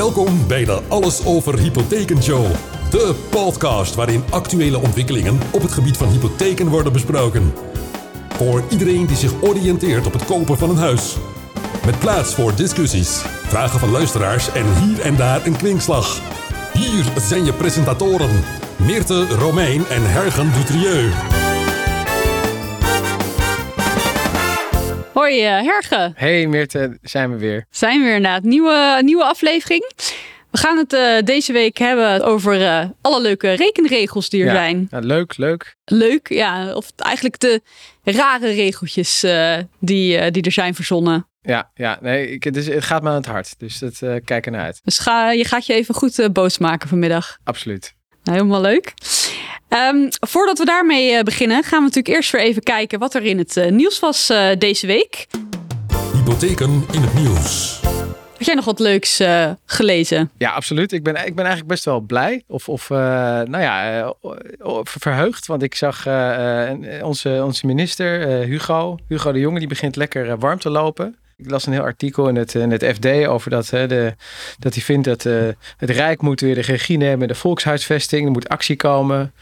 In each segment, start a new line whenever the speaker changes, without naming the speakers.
Welkom bij de Alles over Hypotheken Show. De podcast waarin actuele ontwikkelingen op het gebied van hypotheken worden besproken. Voor iedereen die zich oriënteert op het kopen van een huis. Met plaats voor discussies, vragen van luisteraars en hier en daar een kwinkslag. Hier zijn je presentatoren Meerte Romein en Hergen Dutrieu.
Hoi uh, Herge.
Hey Meerte, zijn we weer.
Zijn we weer inderdaad. Nieuwe, nieuwe aflevering. We gaan het uh, deze week hebben over uh, alle leuke rekenregels die er
ja.
zijn.
Ja, leuk, leuk.
Leuk, ja. Of eigenlijk de rare regeltjes die, die er zijn verzonnen.
Ja, ja nee, ik, het, is, het gaat me aan het hart. Dus dat kijk er naar uit.
Dus ga, je gaat je even goed boos maken vanmiddag.
Absoluut.
Nou, helemaal leuk. Um, voordat we daarmee uh, beginnen, gaan we natuurlijk eerst weer even kijken wat er in het uh, nieuws was uh, deze week.
Hypotheken in het nieuws.
Had jij nog wat leuks gelezen?
Ja, absoluut. Ik ben, ik ben eigenlijk best wel blij. Of, of nou ja, verheugd. Want ik zag onze, onze minister, Hugo, Hugo de Jonge, die begint lekker warm te lopen. Ik las een heel artikel in het, in het FD over dat, hè, de, dat hij vindt dat uh, het Rijk moet weer de regie nemen in de volkshuisvesting. Er moet actie komen.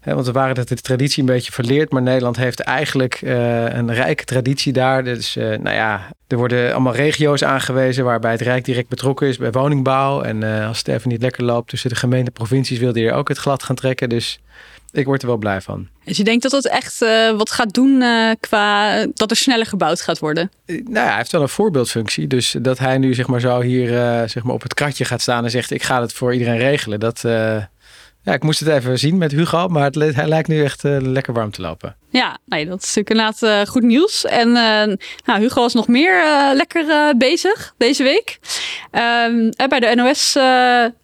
Hè, want we waren dat de traditie een beetje verleerd. Maar Nederland heeft eigenlijk uh, een rijke traditie daar. Dus uh, nou ja, er worden allemaal regio's aangewezen waarbij het Rijk direct betrokken is bij woningbouw. En als het even niet lekker loopt tussen de gemeente en provincies wil hij er ook het glad gaan trekken. Dus ik word er wel blij van.
Dus je denkt dat dat echt uh, wat gaat doen uh, qua dat er sneller gebouwd gaat worden?
Uh, nou ja, hij heeft wel een voorbeeldfunctie. Dus dat hij nu zeg maar zo hier zeg maar op het kratje gaat staan en zegt ik ga het voor iedereen regelen. Dat, ja, ik moest het even zien met Hugo, maar het, hij lijkt nu echt lekker warm te lopen.
Ja, nee, dat is natuurlijk inderdaad goed nieuws. En nou, Hugo was nog meer lekker bezig deze week. Ehm, bij de NOS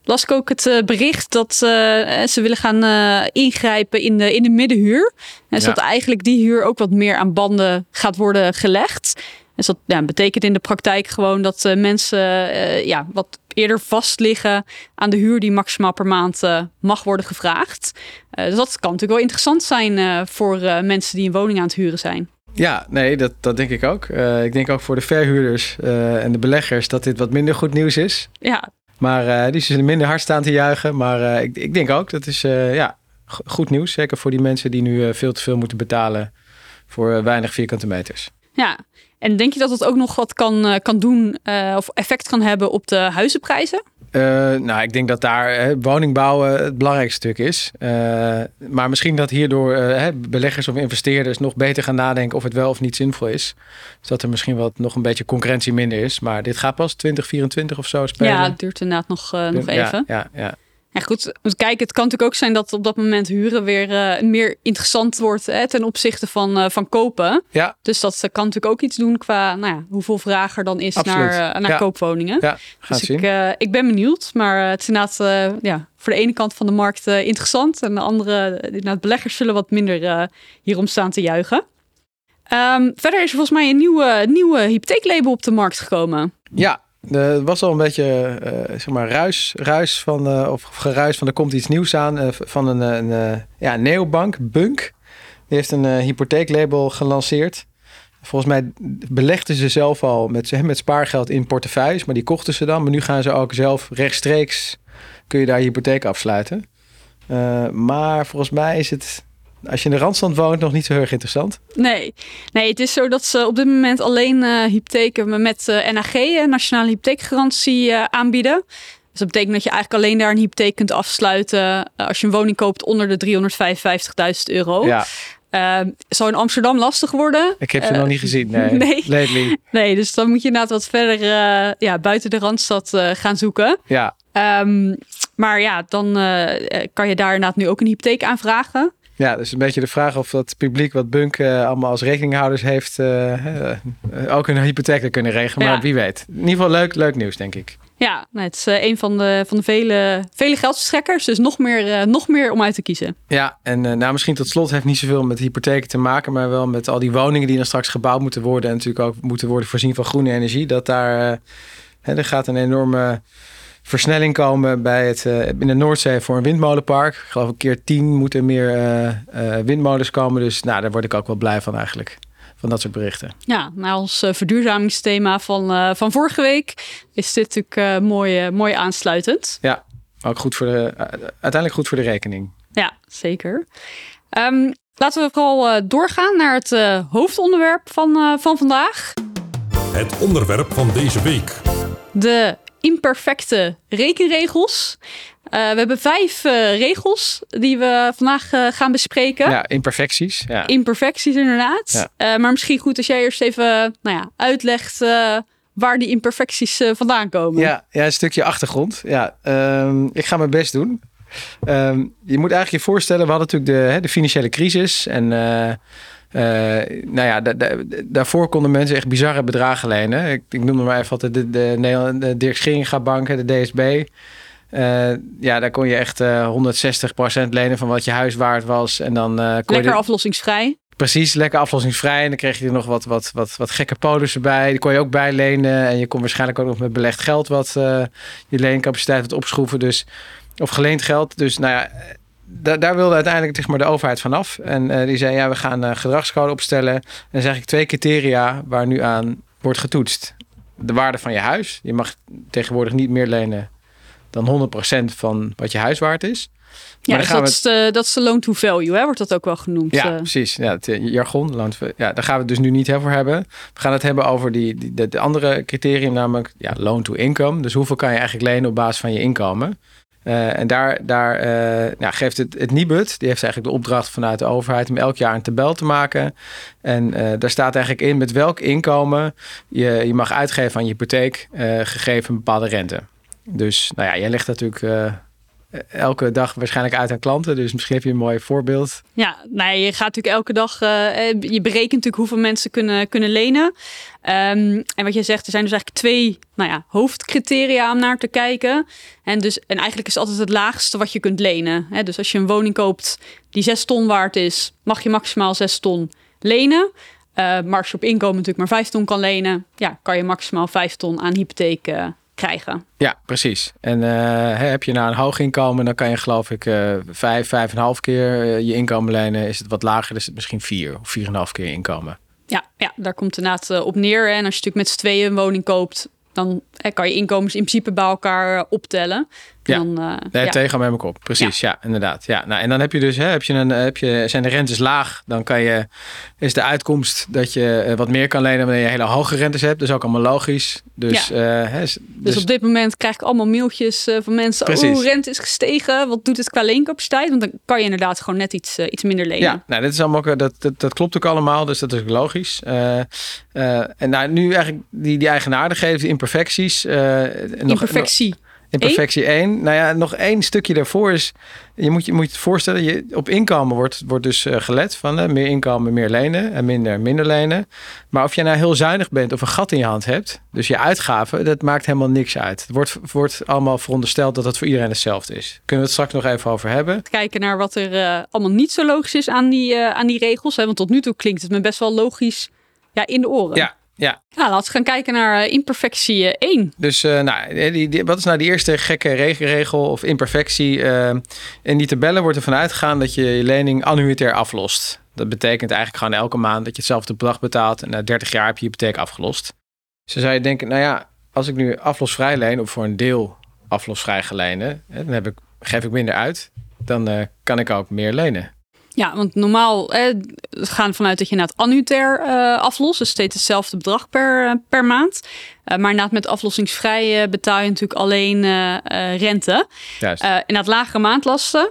las ik ook het bericht dat ze willen gaan ingrijpen in de, in de middenhuur. En zodat ja. eigenlijk die huur ook wat meer aan banden gaat worden gelegd. Dus dat ja, betekent in de praktijk gewoon dat uh, mensen uh, ja, wat eerder vast liggen aan de huur die maximaal per maand uh, mag worden gevraagd. dus dat kan natuurlijk wel interessant zijn voor mensen die een woning aan het huren zijn.
Ja, nee, dat, dat denk ik ook. ik denk ook voor de verhuurders en de beleggers dat dit wat minder goed nieuws is.
Ja.
Maar die zullen minder hard staan te juichen. Maar ik, ik denk ook, dat is ja, goed nieuws. Zeker voor die mensen die nu veel te veel moeten betalen voor weinig vierkante meters.
Ja, en denk je dat het ook nog wat kan, uh, kan doen uh, of effect kan hebben op de huizenprijzen?
Uh, nou, ik denk dat daar woning bouwen het belangrijkste stuk is. maar misschien dat hierdoor beleggers of investeerders nog beter gaan nadenken of het wel of niet zinvol is. Dus dat er misschien wat nog een beetje concurrentie minder is. Maar dit gaat pas 2024 of zo spelen.
Ja, het duurt inderdaad nog, nog even.
Ja, ja, ja.
Ja, goed, kijk, het kan natuurlijk ook zijn dat op dat moment huren weer uh, meer interessant wordt hè, ten opzichte van, uh, van kopen.
Ja.
Dus dat kan natuurlijk ook iets doen qua nou ja, hoeveel vraag er dan is
Absoluut.
naar, uh, naar
ja.
koopwoningen.
Ja,
dus
zien.
ik, ik ben benieuwd, maar het is inderdaad ja, voor de ene kant van de markt interessant en de andere, inderdaad, beleggers zullen wat minder hierom staan te juichen. Um, verder is er volgens mij een nieuwe, nieuwe hypotheeklabel op de markt gekomen.
Ja, er was al een beetje uh, zeg maar ruis, ruis van, uh, of geruis van er komt iets nieuws aan van een, een ja, neobank, Bunk. Die heeft een hypotheeklabel gelanceerd. Volgens mij belegden ze zelf al met, met spaargeld in portefeuilles, maar die kochten ze dan. Maar nu gaan ze ook zelf rechtstreeks, kun je daar je hypotheek afsluiten. maar volgens mij is het als je in de randstand woont, nog niet zo heel erg interessant.
Nee, nee het is zo dat ze op dit moment alleen uh, hypotheken met uh, NAG, Nationale Hypotheekgarantie, uh, aanbieden. Dus dat betekent dat je eigenlijk alleen daar een hypotheek kunt afsluiten als je een woning koopt onder de 355.000 euro.
Ja.
Uh, zou in Amsterdam lastig worden.
Ik heb ze uh, nog niet gezien, nee.
nee.
Lately.
Nee, dus dan moet je inderdaad wat verder uh, ja, buiten de Randstad gaan zoeken.
Ja.
Um, maar ja, dan kan je daar inderdaad nu ook een hypotheek aanvragen.
Ja, dus een beetje de vraag of dat publiek wat Bunk uh, allemaal als rekeninghouders heeft, uh, uh, ook een hypotheek kunnen regelen. Maar wie weet. In ieder geval leuk, leuk nieuws, denk ik.
Ja, nou, het is eh, een van de, van de vele, vele geldverstrekkers. Dus nog meer, eh, nog meer om uit te kiezen.
Ja, en eh, nou, misschien tot slot heeft niet zoveel met hypotheken te maken, maar wel met al die woningen die dan straks gebouwd moeten worden. En natuurlijk ook moeten worden voorzien van groene energie. Dat daar, eh, hè, er gaat een enorme versnelling komen bij het, eh, in de Noordzee voor een windmolenpark. Ik geloof een keer tien moeten meer eh, eh, windmolens komen. Dus nou, daar word ik ook wel blij van eigenlijk. van dat soort berichten.
Ja, na ons uh, verduurzamingsthema van, uh, van vorige week is dit natuurlijk uh, mooi, mooi aansluitend.
Ja, ook goed voor de, uiteindelijk goed voor de rekening.
Ja, zeker. Um, laten we vooral doorgaan naar het hoofdonderwerp van, van vandaag.
Het onderwerp van deze week.
De imperfecte rekenregels. Uh, we hebben vijf uh, regels die we vandaag uh, gaan bespreken.
Ja, imperfecties. Ja.
Imperfecties inderdaad. Ja. maar misschien goed als jij eerst even nou ja, uitlegt waar die imperfecties vandaan komen.
Ja, ja, een stukje achtergrond. Ja, um, ik ga mijn best doen. Um, je moet eigenlijk je voorstellen, we hadden natuurlijk de, hè, de financiële crisis en nou ja, daarvoor konden mensen echt bizarre bedragen lenen. Ik, ik noem maar even altijd de, de, de Dirk Scheringa Bank, de DSB. Uh, eh, ja, daar kon je echt uh, 160% lenen van wat je huis waard was. En dan, uh,
lekker aflossingsvrij.
Precies, lekker aflossingsvrij. En dan kreeg je er nog wat, wat, wat, wat gekke polissen bij. Die kon je ook bijlenen. En je kon waarschijnlijk ook nog met belegd geld wat je leencapaciteit wat opschroeven. Dus, of geleend geld. Dus nou ja, daar, daar wilde uiteindelijk zeg maar, de overheid vanaf. En uh, die zei, ja, we gaan een gedragscode opstellen. En dan zeg ik twee criteria waar nu aan wordt getoetst. De waarde van je huis. Je mag tegenwoordig niet meer lenen dan 100% van wat je huis waard is.
Ja, dus dat, is de, dat is de loan to value, hè? wordt dat ook wel genoemd.
Ja, uh. precies. Ja, het jargon. Loan to, ja, daar gaan we het dus nu niet over hebben. We gaan het hebben over die, die de, de, andere criterium, namelijk ja, loan to income. Dus hoeveel kan je eigenlijk lenen op basis van je inkomen? Uh, en daar, daar nou, geeft het, het NIBUD, die heeft eigenlijk de opdracht vanuit de overheid om elk jaar een tabel te maken. En uh, daar staat eigenlijk in met welk inkomen je, je mag uitgeven aan je hypotheek, gegeven een bepaalde rente. Dus nou ja, jij legt natuurlijk elke dag waarschijnlijk uit aan klanten. Dus misschien heb je een mooi voorbeeld.
Ja, nou, je gaat natuurlijk elke dag, uh, je berekent natuurlijk hoeveel mensen kunnen, kunnen lenen. Um, en wat je zegt, er zijn dus eigenlijk twee nou ja, hoofdcriteria om naar te kijken. En, dus, en eigenlijk is het altijd het laagste wat je kunt lenen. Hè? Dus als je een woning koopt die 6 ton waard is, mag je maximaal 6 ton lenen. Maar als je op inkomen natuurlijk maar 5 ton kan lenen, ja, kan je maximaal 5 ton aan hypotheek krijgen.
Ja, precies. En uh, heb je nou een hoog inkomen, dan kan je geloof ik uh, vijf, vijf en een half keer uh, je inkomen lenen. Is het wat lager, is het misschien vier of vier en een half keer inkomen.
Ja, ja daar komt het inderdaad op neer. En als je natuurlijk met z'n tweeën een woning koopt, dan kan je inkomens in principe bij elkaar optellen.
Ja, dan, uh, nee, ja. tegen elkaar op. Precies, ja. inderdaad. Ja, nou, en dan heb je dus, hè, heb je een, heb je, zijn de rentes laag, dan kan je, is de uitkomst dat je eh, wat meer kan lenen wanneer je hele hoge rentes hebt. Dat is ook allemaal logisch. Dus, uh, hè,
dus, dus, op dit moment krijg ik allemaal mailtjes van mensen. Oh, rente is gestegen. Wat doet het qua leencapaciteit? Want dan kan je inderdaad gewoon net iets, iets minder lenen.
Ja, nou, dit is allemaal, dat, dat, dat klopt ook allemaal. Dus dat is logisch. en nou, nu eigenlijk die, die eigenaardigheden, die imperfecties.
Imperfectie.
Nog, Imperfectie 1. Nou ja, nog één stukje daarvoor is... Je moet je, moet je voorstellen, je, op inkomen wordt, wordt dus uh, gelet van uh, meer inkomen, meer lenen en minder, minder lenen. Maar of je nou heel zuinig bent of een gat in je hand hebt, dus je uitgaven, dat maakt helemaal niks uit. Het wordt, wordt allemaal verondersteld dat het voor iedereen hetzelfde is. Kunnen we het straks nog even over hebben?
Kijken naar wat er uh, allemaal niet zo logisch is aan die, aan die regels. Hè? Want tot nu toe klinkt het me best wel logisch ja, in de oren.
Ja, ja.
Nou, laten we gaan kijken naar uh, imperfectie 1.
Dus uh, nou, die, die, wat is nou die eerste gekke regel of imperfectie? Uh, in die tabellen wordt ervan uitgegaan dat je je lening annuitair aflost. Dat betekent eigenlijk gewoon elke maand dat je hetzelfde bedrag betaalt. En na 30 jaar heb je je hypotheek afgelost. Dus dan zou je denken, nou ja, als ik nu aflosvrij leen of voor een deel aflosvrij gelenen, dan heb ik, geef ik minder uit. Dan kan ik ook meer lenen.
Ja, want normaal eh, gaan vanuit dat je het annuitair uh, aflost. Dus steeds hetzelfde bedrag per, uh, per maand. Uh, maar inderdaad met aflossingsvrij betaal je natuurlijk alleen rente.
Juist.
inderdaad lagere maandlasten.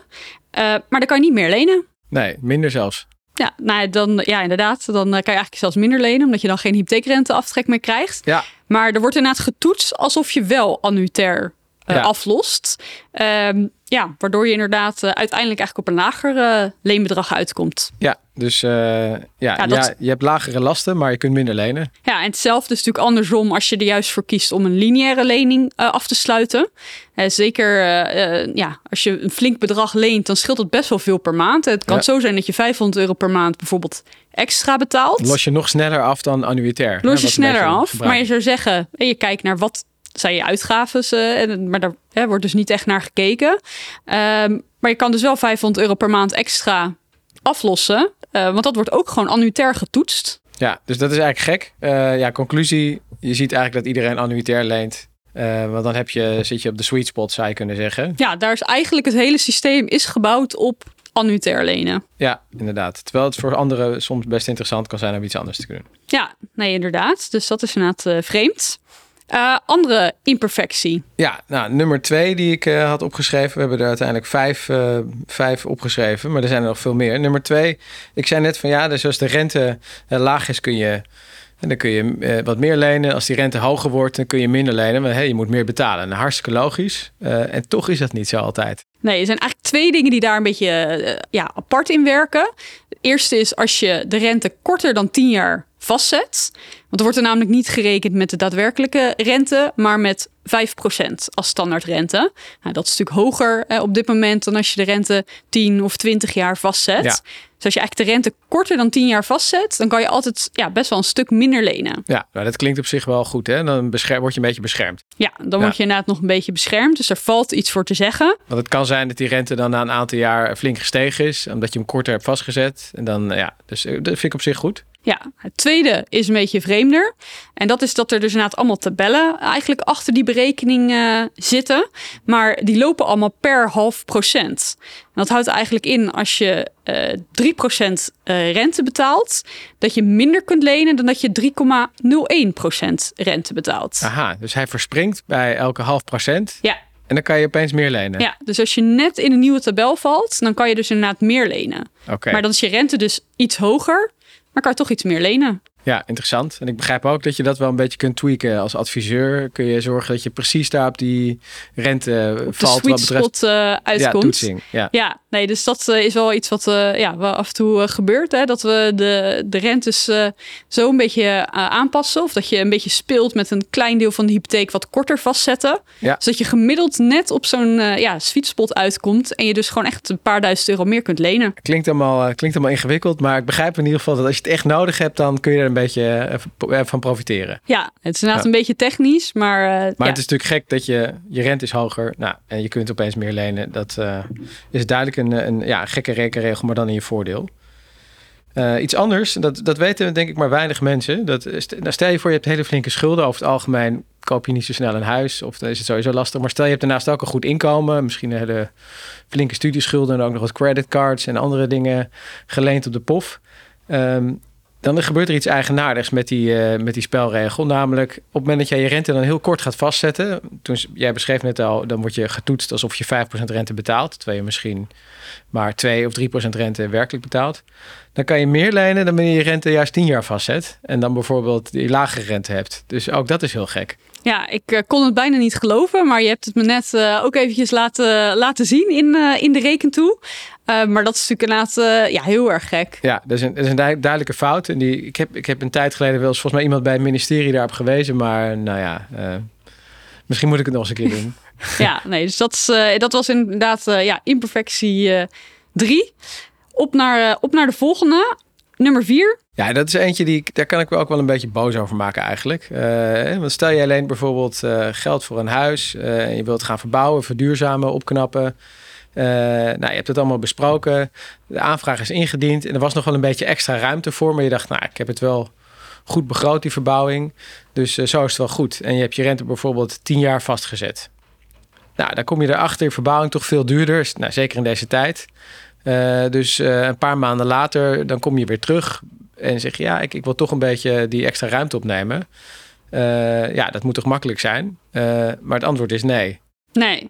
maar dan kan je niet meer lenen.
Nee, minder zelfs.
Ja, nou, dan, ja, inderdaad. Dan kan je eigenlijk zelfs minder lenen, omdat je dan geen hypotheekrenteaftrek meer krijgt.
Ja.
Maar er wordt inderdaad getoetst alsof je wel annuitair ja. aflost. Um, ja, waardoor je inderdaad uh, uiteindelijk eigenlijk op een lager uh, leenbedrag uitkomt.
Ja, dus uh, ja, ja, dat... ja, je hebt lagere lasten, maar je kunt minder lenen.
Ja, en hetzelfde is natuurlijk andersom als je er juist voor kiest om een lineaire lening af te sluiten. zeker ja, als je een flink bedrag leent, dan scheelt het best wel veel per maand. Het kan ja. zo zijn dat je 500 euro per maand bijvoorbeeld extra betaalt.
Los je nog sneller af dan annuitair.
Los je sneller af, maar je zou zeggen, je kijkt naar wat zijn je uitgaven, uh, maar daar hè, wordt dus niet echt naar gekeken. Um, maar je kan dus wel 500 euro per maand extra aflossen. Uh, want dat wordt ook gewoon annuitair getoetst.
Ja, dus dat is eigenlijk gek. Uh, ja, conclusie. Je ziet eigenlijk dat iedereen annuitair leent. Uh, want dan heb je, zit je op de sweet spot, zou je kunnen zeggen.
Ja, daar is eigenlijk het hele systeem is gebouwd op annuitair lenen.
Ja, inderdaad. Terwijl het voor anderen soms best interessant kan zijn om iets anders te kunnen.
Ja, nee, inderdaad. Dus dat is inderdaad vreemd. Uh, andere imperfectie.
Ja, nou, nummer twee die ik uh, had opgeschreven. We hebben er uiteindelijk vijf, uh, vijf opgeschreven, maar er zijn er nog veel meer. Nummer twee, ik zei net van ja, dus als de rente laag is, kun je, dan kun je wat meer lenen. Als die rente hoger wordt, dan kun je minder lenen. Maar hey, je moet meer betalen. Nou, hartstikke logisch. en toch is dat niet zo altijd.
Nee, er zijn eigenlijk twee dingen die daar een beetje ja, apart in werken. Het eerste is als je de rente korter dan 10 jaar vastzet. Want er wordt er namelijk niet gerekend met de daadwerkelijke rente, maar met 5% als standaardrente. Nou, dat is natuurlijk hoger op dit moment dan als je de rente 10 of 20 jaar vastzet. Ja. Dus als je eigenlijk de rente korter dan 10 jaar vastzet, dan kan je altijd ja, best wel een stuk minder lenen.
Ja, nou, dat klinkt op zich wel goed. Hè? Dan word je een beetje beschermd.
Ja, dan word je inderdaad nog een beetje beschermd. Dus er valt iets voor te zeggen.
Want het kan zijn dat die rente dan na een aantal jaar flink gestegen is, omdat je hem korter hebt vastgezet. En dan, ja, dus eh, dat vind ik op zich goed.
Ja, het tweede is een beetje vreemder. En dat is dat er dus inderdaad allemaal tabellen eigenlijk achter die berekening uh, zitten. Maar die lopen allemaal per half procent. En dat houdt eigenlijk in als je uh, 3% uh, rente betaalt, dat je minder kunt lenen dan dat je 3,01% rente betaalt.
Aha, dus hij verspringt bij elke half procent.
Ja.
En dan kan je opeens meer lenen.
Ja, dus als je net in een nieuwe tabel valt, dan kan je dus inderdaad meer lenen.
Oké.
Maar dan is je rente dus iets hoger maar kan toch iets meer lenen.
Ja, interessant. En ik begrijp ook dat je dat wel een beetje kunt tweaken. Als adviseur kun je zorgen dat je precies daar op die rente
op
valt.
wat betreft
spot,
uh, uitkomt.
Ja, toetsing. Ja.
ja, nee, dus dat uh, is wel iets wat uh, ja, wel af en toe gebeurt. Hè? Dat we de, de rentes zo een beetje aanpassen. Of dat je een beetje speelt met een klein deel van de hypotheek wat korter vastzetten.
Ja.
Zodat je gemiddeld net op zo'n ja, sweet spot uitkomt. En je dus gewoon echt een paar duizend euro meer kunt lenen.
Klinkt allemaal, klinkt allemaal ingewikkeld. Maar ik begrijp in ieder geval dat als je het echt nodig hebt, dan kun je er beetje van profiteren.
Ja, het is inderdaad ja. een beetje technisch, maar... Uh,
maar
ja.
het is natuurlijk gek dat je, je rente is hoger nou, en je kunt opeens meer lenen. Dat uh, is duidelijk een, een ja, gekke rekenregel, maar dan in je voordeel. Uh, iets anders, dat, dat weten denk ik maar weinig mensen. Dat, nou, stel je voor, je hebt hele flinke schulden. Over het algemeen koop je niet zo snel een huis of dan is het sowieso lastig. Maar stel je hebt daarnaast ook een goed inkomen. Misschien een hele flinke studieschulden en ook nog wat creditcards en andere dingen geleend op de pof. Um, dan gebeurt er iets eigenaardigs met die, uh, met die spelregel. Namelijk, op het moment dat jij je rente dan heel kort gaat vastzetten. Toen, jij beschreef net al, dan word je getoetst alsof je 5% rente betaalt. Terwijl je misschien maar 2 of 3% rente werkelijk betaalt. Dan kan je meer lenen dan wanneer je rente juist 10 jaar vastzet. En dan bijvoorbeeld die lagere rente hebt. Dus ook dat is heel gek.
Ja, ik uh, kon het bijna niet geloven, maar je hebt het me net uh, ook eventjes laten, laten zien in, uh, in de rekentoe. maar dat is natuurlijk inderdaad ja, heel erg gek.
Ja, dat is een, dat is een duidelijke fout. En die, ik, heb, ik heb een tijd geleden wel eens volgens mij iemand bij het ministerie daarop gewezen. Maar nou ja, misschien moet ik het nog eens een keer doen.
ja, nee, dus dat, is, dat was inderdaad ja, imperfectie 3. op, naar, op naar de volgende. Nummer vier.
Ja, dat is eentje die daar kan ik me ook wel een beetje boos over maken eigenlijk. Uh, want stel je alleen bijvoorbeeld uh, geld voor een huis uh, en je wilt gaan verbouwen, verduurzamen, opknappen. nou, je hebt het allemaal besproken. De aanvraag is ingediend en er was nog wel een beetje extra ruimte voor. Maar je dacht, nou, ik heb het wel goed begroot, die verbouwing. Dus zo is het wel goed. En je hebt je rente bijvoorbeeld tien jaar vastgezet. Nou, dan kom je erachter, verbouwing toch veel duurder. Nou, zeker in deze tijd. Dus een paar maanden later, dan kom je weer terug en zeg je, ja, ik, ik wil toch een beetje die extra ruimte opnemen. Uh, ja, dat moet toch makkelijk zijn? maar het antwoord is nee.
Nee.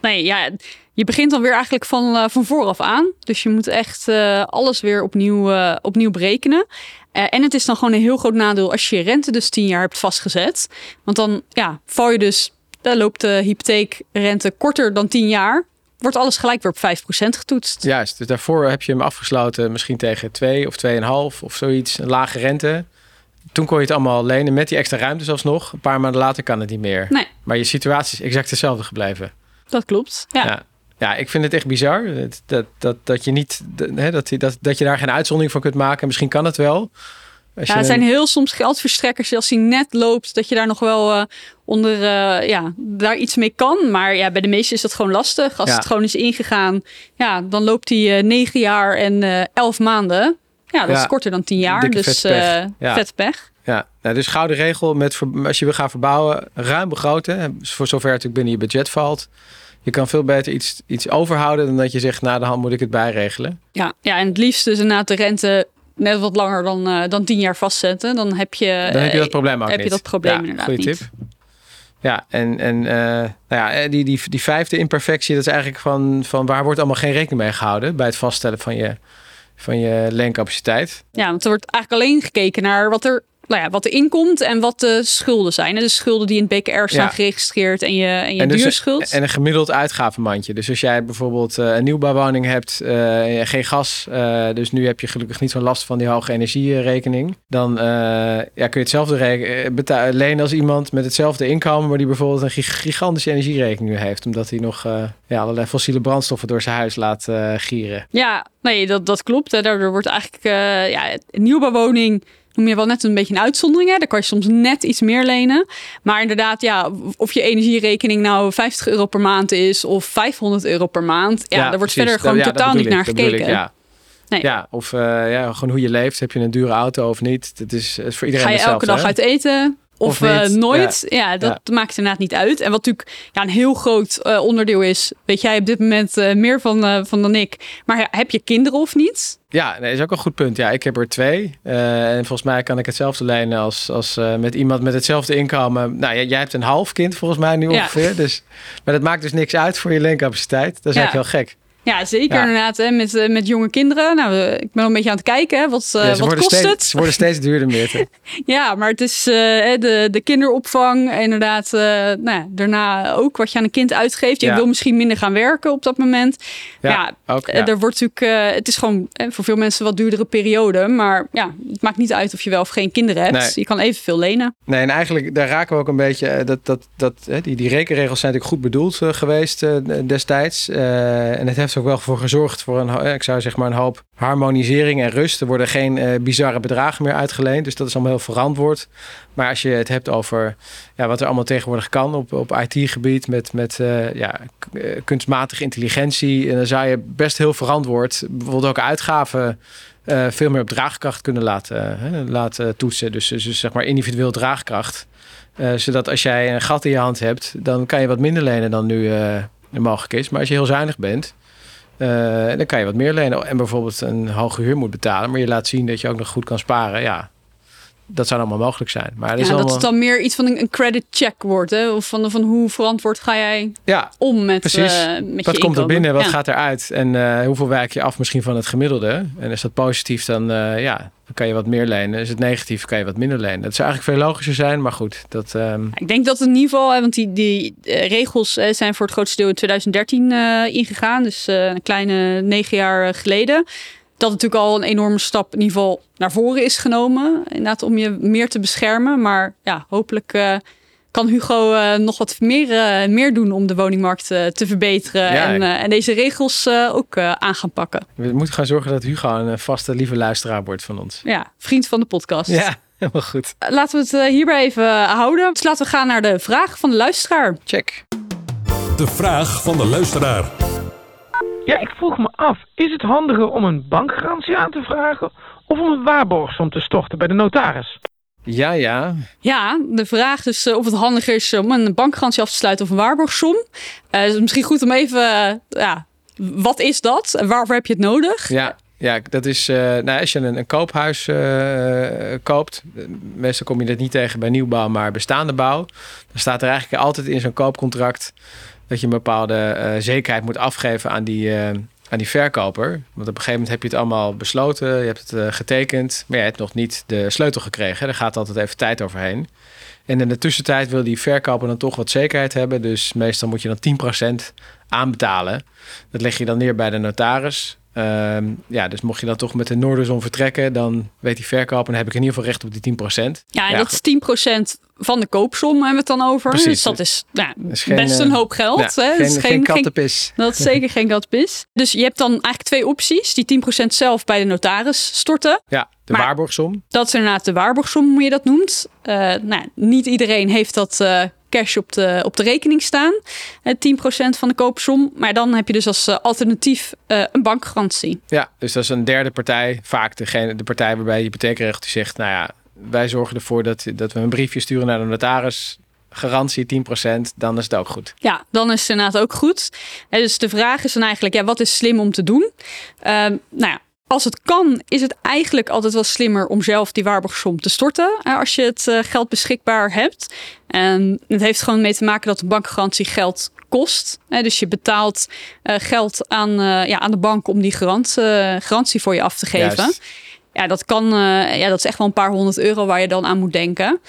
Nee, ja, je begint dan weer eigenlijk van, van vooraf aan. Dus je moet echt alles weer opnieuw, opnieuw berekenen. en het is dan gewoon een heel groot nadeel als je je rente dus tien jaar hebt vastgezet. Want dan ja, val je dus, dan loopt de hypotheekrente korter dan 10 jaar wordt alles gelijk weer op 5% getoetst.
Juist, dus daarvoor heb je hem afgesloten misschien tegen 2 of 2,5 of zoiets, een lage rente. Toen kon je het allemaal lenen met die extra ruimte zelfs nog. Een paar maanden later kan het niet meer.
Nee.
Maar je situatie is exact hetzelfde gebleven.
Dat klopt, ja.
ja. ja ik vind het echt bizar dat, dat, dat, dat je niet, hè, dat, dat, dat je daar geen uitzondering van kunt maken. Misschien kan het wel.
Ja, het zijn heel soms geldverstrekkers als die net loopt, dat je daar nog wel uh, onder, uh, ja, daar iets mee kan. Maar ja, bij de meesten is dat gewoon lastig. Als
Ja.
het gewoon is ingegaan, ja, dan loopt die uh, negen jaar en elf maanden. Ja, dat is korter dan 10 jaar.
Dikke
dus
vet pech.
eh
Ja.
vet pech.
Ja, nou, dus gouden regel met als je wil gaan verbouwen, ruim begroten. Voor zover het natuurlijk binnen je budget valt. Je kan veel beter iets, iets overhouden dan dat je zegt, na de hand moet ik het bijregelen.
Ja, ja, en het liefst dus inderdaad de rente net wat langer dan, eh, dan 10 jaar vastzetten. Dan heb je,
Dan heb je dat
eh,
probleem ook
heb je dat probleem
ja,
inderdaad
goeie
niet.
tip. Ja, en, en eh, nou ja, die, die, die vijfde imperfectie, dat is eigenlijk van, van waar wordt allemaal geen rekening mee gehouden bij het vaststellen van je, van je leencapaciteit.
Ja, want er wordt eigenlijk alleen gekeken naar wat er, nou ja, wat er inkomt en wat de schulden zijn. De schulden die in het BKR staan
Ja.
geregistreerd en je, en je
En dus-
duurschuld.
En een gemiddeld uitgavenmandje. Dus als jij bijvoorbeeld eh, een nieuwbouwwoning hebt, eh, en geen gas, eh, dus nu heb je gelukkig niet zo'n last van die hoge energierekening, dan eh, ja, kun je hetzelfde eh, lenen als iemand met hetzelfde inkomen, maar die bijvoorbeeld een gig- gigantische energierekening nu heeft, omdat hij nog eh, ja, allerlei fossiele brandstoffen door zijn huis laat eh, gieren.
Ja, nee, dat, dat klopt. Hè. Daardoor wordt eigenlijk eh, ja, een nieuwbouwwoning noem je wel net een beetje een uitzondering. Hè. Daar kan je soms net iets meer lenen. Maar inderdaad, ja, of je energierekening nou 50 euro per maand is of 500 euro per maand. Ja, daar wordt
precies.
verder gewoon
Ja, dat
totaal niet
ik,
naar
dat ik,
gekeken.
ja.
Nee.
Ja, of eh, ja, gewoon hoe je leeft. Heb je een dure auto of niet? Het is, is voor iedereen
Ga je elke dag
hè?
uit eten? Of,
Of
eh, nooit? Ja, dat maakt inderdaad niet uit. En wat natuurlijk ja, een heel groot eh, onderdeel is. Weet jij op dit moment eh, meer van, van dan ik. Maar heb je kinderen of niet?
Ja, nee, is ook een goed punt. Ja, ik heb er twee. En volgens mij kan ik hetzelfde lenen als, als met iemand met hetzelfde inkomen. Nou, jij, jij hebt een half kind volgens mij nu
Ja.
ongeveer. Dus, maar dat maakt dus niks uit voor je leencapaciteit. Dat is eigenlijk heel gek.
Ja, zeker
Ja.
inderdaad. Hè, met, eh, met jonge kinderen. Nou, eh, ik ben al een beetje aan het kijken. Hè, wat eh,
Ja,
wat kost
steeds,
het?
ze worden steeds duurder, Meerte.
Ja, maar het is de, de kinderopvang. Inderdaad, nou ja, daarna ook wat je aan een kind uitgeeft. Je wil misschien minder gaan werken op dat moment. Ja,
ook.
Er wordt natuurlijk, het is gewoon voor veel mensen wat duurdere periode. Maar ja, het maakt niet uit of je wel of geen kinderen hebt.
Nee.
Je kan evenveel lenen.
Nee, en eigenlijk daar raken we ook een beetje. Dat, dat, dat, die, die rekenregels zijn natuurlijk goed bedoeld geweest destijds. En het heeft er ook wel voor gezorgd voor een, eh, ik zou zeg maar een hoop harmonisering en rust. Er worden geen eh, bizarre bedragen meer uitgeleend. Dus dat is allemaal heel verantwoord. Maar als je het hebt over ja, wat er allemaal tegenwoordig kan op, op IT-gebied met, met eh, ja, kunstmatige intelligentie, en dan zou je best heel verantwoord bijvoorbeeld ook uitgaven veel meer op draagkracht kunnen laten, laten toetsen. Dus, dus zeg maar individueel draagkracht. Zodat als jij een gat in je hand hebt, dan kan je wat minder lenen dan nu mogelijk is. Maar als je heel zuinig bent, eh, dan kan je wat meer lenen. En bijvoorbeeld een hoge huur moet betalen, maar je laat zien dat je ook nog goed kan sparen. Ja, dat zou allemaal mogelijk zijn. Maar
Ja,
is
dat het dan meer iets van een, credit check wordt. Hè? Of van, van hoe verantwoord ga jij
Ja,
om met,
Precies.
eh, met
wat
je
komt er binnen, wat
Ja.
gaat eruit en eh, hoeveel wijk je af misschien van het gemiddelde. En is dat positief, dan, eh, ja, dan kan je wat meer lenen. Is het negatief, kan je wat minder lenen. Dat zou eigenlijk veel logischer zijn, maar goed. Dat, ehm,
Ik denk dat in ieder geval, want die, die regels zijn voor het grootste deel in 2013 eh, ingegaan. Dus een kleine negen jaar geleden. Dat natuurlijk al een enorme stap in ieder geval naar voren is genomen. Inderdaad, om je meer te beschermen. Maar ja, hopelijk eh, kan Hugo eh, nog wat meer, eh, meer doen om de woningmarkt eh, te verbeteren.
Ja,
en, eh, en deze regels eh, ook eh, aan gaan pakken.
we moeten gaan zorgen dat Hugo een vaste, lieve luisteraar wordt van ons.
Ja, vriend van de podcast.
Ja, helemaal goed.
Laten we het eh, hierbij even houden. Dus laten we gaan naar de vraag van de luisteraar.
Check.
De vraag van de luisteraar.
Ja, ik vroeg me af, is het handiger om een bankgarantie aan te vragen of om een waarborgsom te storten bij de notaris?
Ja, ja.
Ja, de vraag is eh, of het handiger is om een bankgarantie af te sluiten of een waarborgsom. Eh, het is misschien goed om even, eh, ja, wat is dat? En waarvoor heb je het nodig?
Ja, ja dat is, eh, nou, als je een, een koophuis eh, koopt, eh, meestal kom je dat niet tegen bij nieuwbouw, maar bestaande bouw, dan staat er eigenlijk altijd in zo'n koopcontract dat je een bepaalde eh, zekerheid moet afgeven aan die, eh, aan die verkoper. Want op een gegeven moment heb je het allemaal besloten, je hebt het eh, getekend, maar je hebt nog niet de sleutel gekregen. Daar gaat altijd even tijd overheen. En in de tussentijd wil die verkoper dan toch wat zekerheid hebben. Dus meestal moet je dan 10% aanbetalen. Dat leg je dan neer bij de notaris. Ehm, ja, dus mocht je dan toch met de Noorderzon vertrekken, dan weet die verkoper, dan heb ik in ieder geval recht op die 10%.
Ja, en
Ja,
dat is 10% van de koopsom hebben we het dan over.
Precies.
Dus dat is nou,
is geen,
best
eh,
een hoop geld.
Ja,
hè?
geen,
Dat is
geen, kattenpis.
Dat is zeker geen katpis. Dus je hebt dan eigenlijk twee opties. Die 10% zelf bij de notaris storten.
Ja, de
Maar-
waarborgsom.
Dat is inderdaad de waarborgsom, hoe je dat noemt. Eh, nou, niet iedereen heeft dat eh, cash op de, op de rekening staan. Eh, 10% van de koopsom. Maar dan heb je dus als eh, alternatief eh, een bankgarantie.
Ja, dus dat is een derde partij. Vaak degene, de partij waarbij je hypotheekrecht die zegt... nou ja, wij zorgen ervoor dat, dat we een briefje sturen naar de notaris... Garantie 10%, dan is het ook goed.
Ja, dan is het inderdaad ook goed. Hè, dus de vraag is dan eigenlijk, ja, wat is slim om te doen? Ehm, nou ja, als het kan, is het eigenlijk altijd wel slimmer om zelf die waarborgsom te storten. als je het eh, geld beschikbaar hebt. En het heeft gewoon mee te maken dat de bankgarantie geld kost. Dus je betaalt eh, geld aan, eh, ja, aan de bank om die garant, garantie voor je af te geven.
Juist.
Ja, dat kan. ja, dat is echt wel een paar honderd euro waar je dan aan moet denken.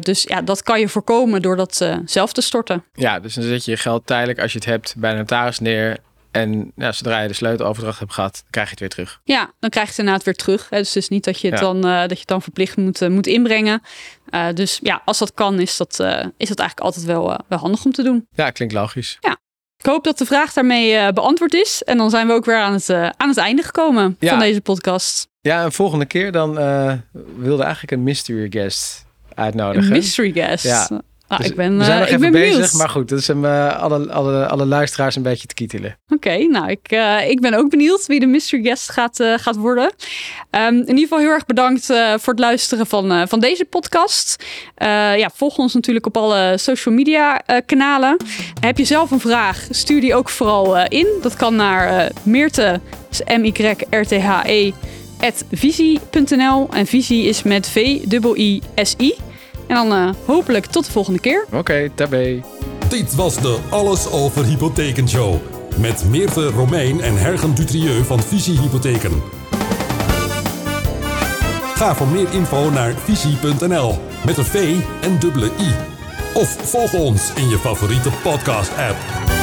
Dus ja, dat kan je voorkomen door dat zelf te storten.
Ja, dus dan zet je je geld tijdelijk als je het hebt bij de notaris neer. En ja, zodra je de sleuteloverdracht hebt gehad, krijg je het weer terug.
Ja, dan krijg je het inderdaad weer terug. Dus het is niet dat je het,
Ja.
dan, eh, dat je het dan verplicht moet, eh, moet inbrengen. Eh, dus ja, als dat kan, is dat, is dat eigenlijk altijd wel, wel handig om te doen.
Ja, klinkt logisch.
Ik hoop dat de vraag daarmee beantwoord is. En dan zijn we ook weer aan het, aan het einde gekomen
Ja.
van deze podcast.
Ja, en volgende keer dan wilde eigenlijk een mystery guest
Een
uitnodigen.
mystery guest.
Ja.
Ah,
Dus
ik ben,
we zijn
eh,
nog
ik
even
ben
bezig,
benieuwd.
maar goed, dat is hem eh, alle, alle, alle luisteraars een beetje te kietelen.
Oké, nou, ik, eh, ik ben ook benieuwd wie de mystery guest gaat, gaat worden. Ehm, in ieder geval heel erg bedankt voor het luisteren van, van deze podcast. Ja, volg ons natuurlijk op alle social media kanalen. Heb je zelf een vraag, stuur die ook vooral in. Dat kan naar Meerte, M-Y-R-T-H-E, at visie.nl. En visie is met V-I-I-S-I. En dan eh, hopelijk tot de volgende keer.
Oké, tabé.
Dit was de Alles over Hypotheken Show. Met Meerte Romein en Hergen Dutrieu van Visie Hypotheken. Ga voor meer info naar visie.nl met een V en dubbele I. Of volg ons in je favoriete podcast app.